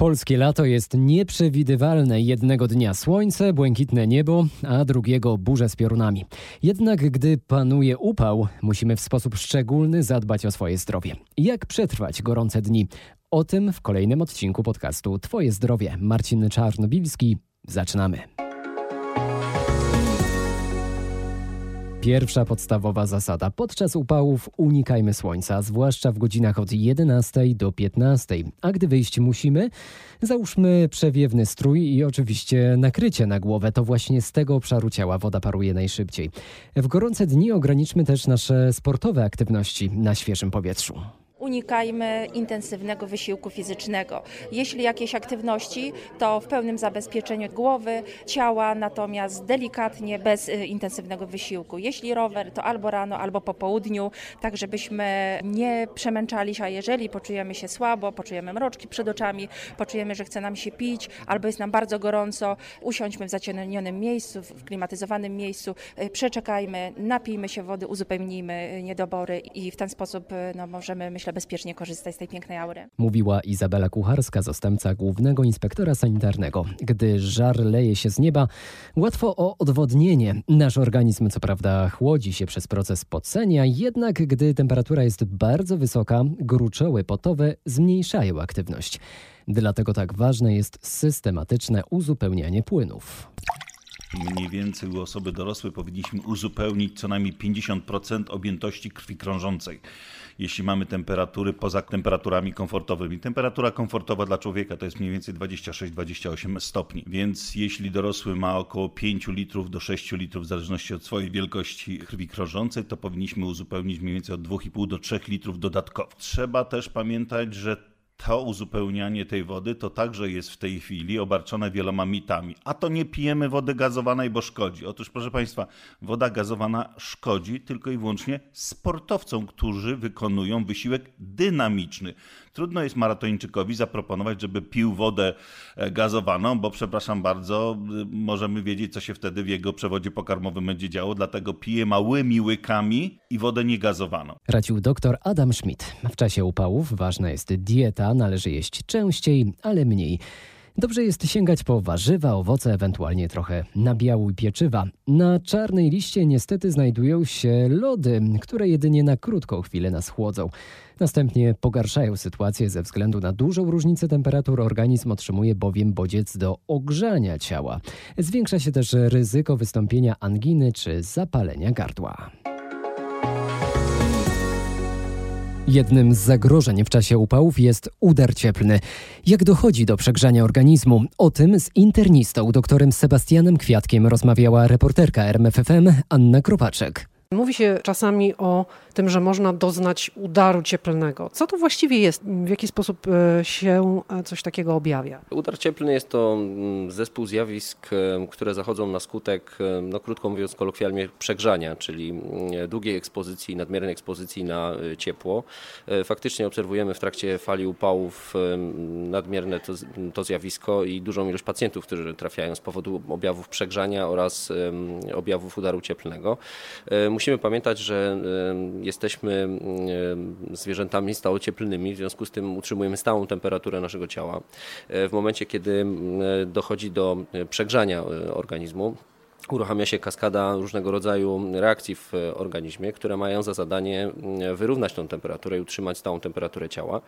Polskie lato jest nieprzewidywalne. Jednego dnia słońce, błękitne niebo, a drugiego burze z piorunami. Jednak gdy panuje upał, musimy w sposób szczególny zadbać o swoje zdrowie. Jak przetrwać gorące dni? O tym w kolejnym odcinku podcastu Twoje zdrowie. Marcin Czarnobilski. Zaczynamy. Pierwsza podstawowa zasada. Podczas upałów unikajmy słońca, zwłaszcza w godzinach od 11 do 15. A gdy wyjść musimy, załóżmy przewiewny strój i oczywiście nakrycie na głowę. To właśnie z tego obszaru ciała woda paruje najszybciej. W gorące dni ograniczmy też nasze sportowe aktywności na świeżym powietrzu unikajmy intensywnego wysiłku fizycznego. Jeśli jakieś aktywności, to w pełnym zabezpieczeniu głowy, ciała, natomiast delikatnie, bez y, intensywnego wysiłku. Jeśli rower, to albo rano, albo po południu, tak żebyśmy nie przemęczali się, a jeżeli poczujemy się słabo, poczujemy mroczki przed oczami, poczujemy, że chce nam się pić, albo jest nam bardzo gorąco, usiądźmy w zacienionym miejscu, w klimatyzowanym miejscu, y, przeczekajmy, napijmy się wody, uzupełnijmy y, niedobory i w ten sposób no, możemy, myślę, bezpiecznie korzystać z tej pięknej aury. Mówiła Izabela Kucharska, zastępca głównego inspektora sanitarnego. Gdy żar leje się z nieba, łatwo o odwodnienie. Nasz organizm co prawda chłodzi się przez proces pocenia, jednak gdy temperatura jest bardzo wysoka, gruczoły potowe zmniejszają aktywność. Dlatego tak ważne jest systematyczne uzupełnianie płynów mniej więcej u osoby dorosłej powinniśmy uzupełnić co najmniej 50% objętości krwi krążącej. Jeśli mamy temperatury poza temperaturami komfortowymi. Temperatura komfortowa dla człowieka to jest mniej więcej 26-28 stopni, więc jeśli dorosły ma około 5 litrów do 6 litrów w zależności od swojej wielkości krwi krążącej, to powinniśmy uzupełnić mniej więcej od 2,5 do 3 litrów dodatkowo. Trzeba też pamiętać, że to uzupełnianie tej wody to także jest w tej chwili obarczone wieloma mitami. A to nie pijemy wody gazowanej, bo szkodzi. Otóż, proszę Państwa, woda gazowana szkodzi tylko i wyłącznie sportowcom, którzy wykonują wysiłek dynamiczny. Trudno jest maratończykowi zaproponować, żeby pił wodę e, gazowaną, bo przepraszam bardzo, możemy wiedzieć, co się wtedy w jego przewodzie pokarmowym będzie działo, dlatego pije małymi łykami i wodę niegazowaną. Radził dr Adam Schmidt. W czasie upałów ważna jest dieta, należy jeść częściej, ale mniej. Dobrze jest sięgać po warzywa, owoce, ewentualnie trochę nabiału i pieczywa. Na czarnej liście niestety znajdują się lody, które jedynie na krótką chwilę nas chłodzą. Następnie pogarszają sytuację ze względu na dużą różnicę temperatur. Organizm otrzymuje bowiem bodziec do ogrzania ciała. Zwiększa się też ryzyko wystąpienia anginy czy zapalenia gardła. Jednym z zagrożeń w czasie upałów jest udar cieplny. Jak dochodzi do przegrzania organizmu? O tym z internistą, doktorem Sebastianem Kwiatkiem rozmawiała reporterka RMFFM Anna Kropaczek. Mówi się czasami o tym, że można doznać udaru cieplnego. Co to właściwie jest? W jaki sposób e, się e, coś takiego objawia? Udar cieplny jest to mm, zespół zjawisk, e, które zachodzą na skutek, no krótko mówiąc kolokwialnie, przegrzania, czyli mm, długiej ekspozycji, nadmiernej ekspozycji na ciepło. Faktycznie obserwujemy w trakcie fali upałów nadmierne to, to zjawisko i dużą ilość pacjentów, którzy trafiają z powodu objawów przegrzania oraz objawów udaru cieplnego. Musimy pamiętać, że jesteśmy zwierzętami stałocieplnymi, w związku z tym utrzymujemy stałą temperaturę naszego ciała. E, w momencie, kiedy dochodzi do przegrzania e, organizmu, uruchamia się kaskada różnego rodzaju reakcji w organizmie, które mają za zadanie mm, wyrównać tą temperaturę i utrzymać stałą temperaturę ciała.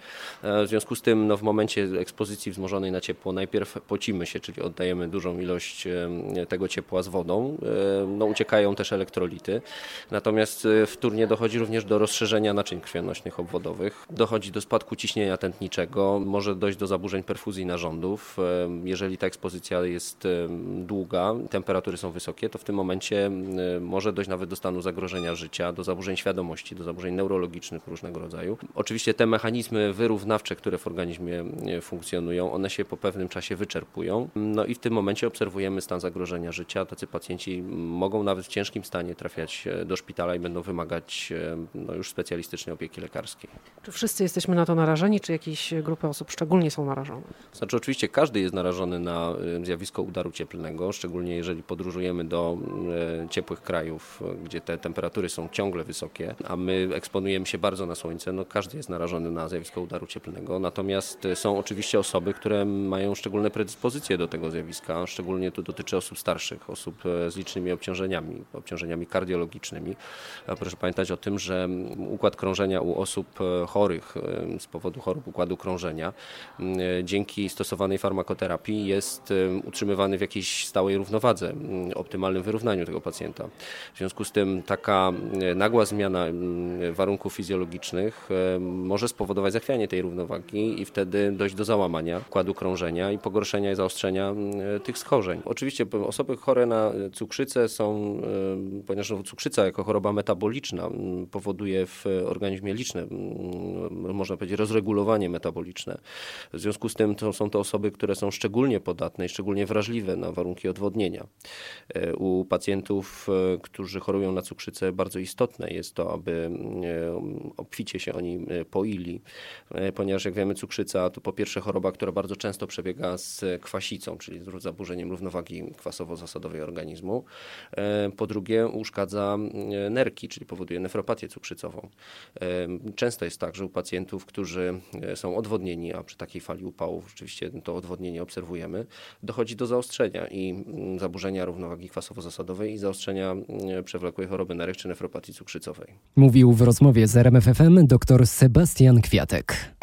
E, w związku z tym no, w momencie ekspozycji wzmożonej na ciepło najpierw pocimy się, czyli oddajemy dużą ilość e, tego ciepła z wodą. E, no, uciekają też elektrolity. Natomiast wtórnie dochodzi również do rozszerzenia naczyń krwionośnych obwodowych. Dochodzi do spadku ciśnienia tętniczego, może dojść do zaburzeń perfuzji narządów. Jeżeli ta ekspozycja jest długa, temperatury są wysokie, wysokie, to w tym momencie może dojść nawet do stanu zagrożenia życia, do zaburzeń świadomości, do zaburzeń neurologicznych różnego rodzaju. Oczywiście te mechanizmy wyrównawcze, które w organizmie funkcjonują, one się po pewnym czasie wyczerpują. No i w tym momencie obserwujemy stan zagrożenia życia. Tacy pacjenci mogą nawet w ciężkim stanie trafiać y, do szpitala i będą wymagać no, już specjalistycznej opieki lekarskiej. Czy wszyscy jesteśmy na to narażeni, czy jakieś grupy osób szczególnie są narażone? Znaczy oczywiście każdy jest narażony na zjawisko udaru cieplnego, szczególnie jeżeli podróżujemy do ciepłych krajów, gdzie te temperatury są ciągle wysokie, a my eksponujemy się bardzo na słońce, no każdy jest narażony na zjawisko udaru cieplnego. Natomiast są oczywiście osoby, które mają szczególne predyspozycje do tego zjawiska, szczególnie to dotyczy osób starszych, osób z licznymi obciążeniami, obciążeniami kardiologicznymi. Proszę pamiętać o tym, że układ krążenia u osób chorych z powodu chorób układu krążenia dzięki stosowanej farmakoterapii jest utrzymywany w jakiejś stałej równowadze, optymalnym wyrównaniu tego pacjenta. W związku z tym taka nagła zmiana warunków fizjologicznych może spowodować zachwianie tej równowagi i wtedy dojść do załamania układu krążenia i pogorszenia i zaostrzenia tych schorzeń. Oczywiście osoby chore na cukrzycę są, ponieważ cukrzyca jako choroba metaboliczna powoduje w organizmie liczne, można powiedzieć, rozregulowanie metaboliczne. W związku z tym to są to osoby, które są szczególnie podatne i szczególnie wrażliwe na warunki odwodnienia. E, u pacjentów, e, którzy chorują na cukrzycę, bardzo istotne jest to, aby e, obficie się oni poili, ponieważ jak wiemy, cukrzyca to po pierwsze choroba, która bardzo często przebiega z kwasicą, czyli z zaburzeniem równowagi kwasowo-zasadowej organizmu. Po drugie, uszkadza nerki, czyli powoduje nefropatię cukrzycową. Często jest tak, że u pacjentów, którzy są odwodnieni, a przy takiej fali upałów rzeczywiście to odwodnienie obserwujemy, dochodzi do zaostrzenia i zaburzenia równowagi kwasowo-zasadowej i zaostrzenia mm, przewlekłej choroby nerek czy nefropatii cukrzycowej. Mówił w rozmowie z RMFFM dr Sebastian Kwiatek.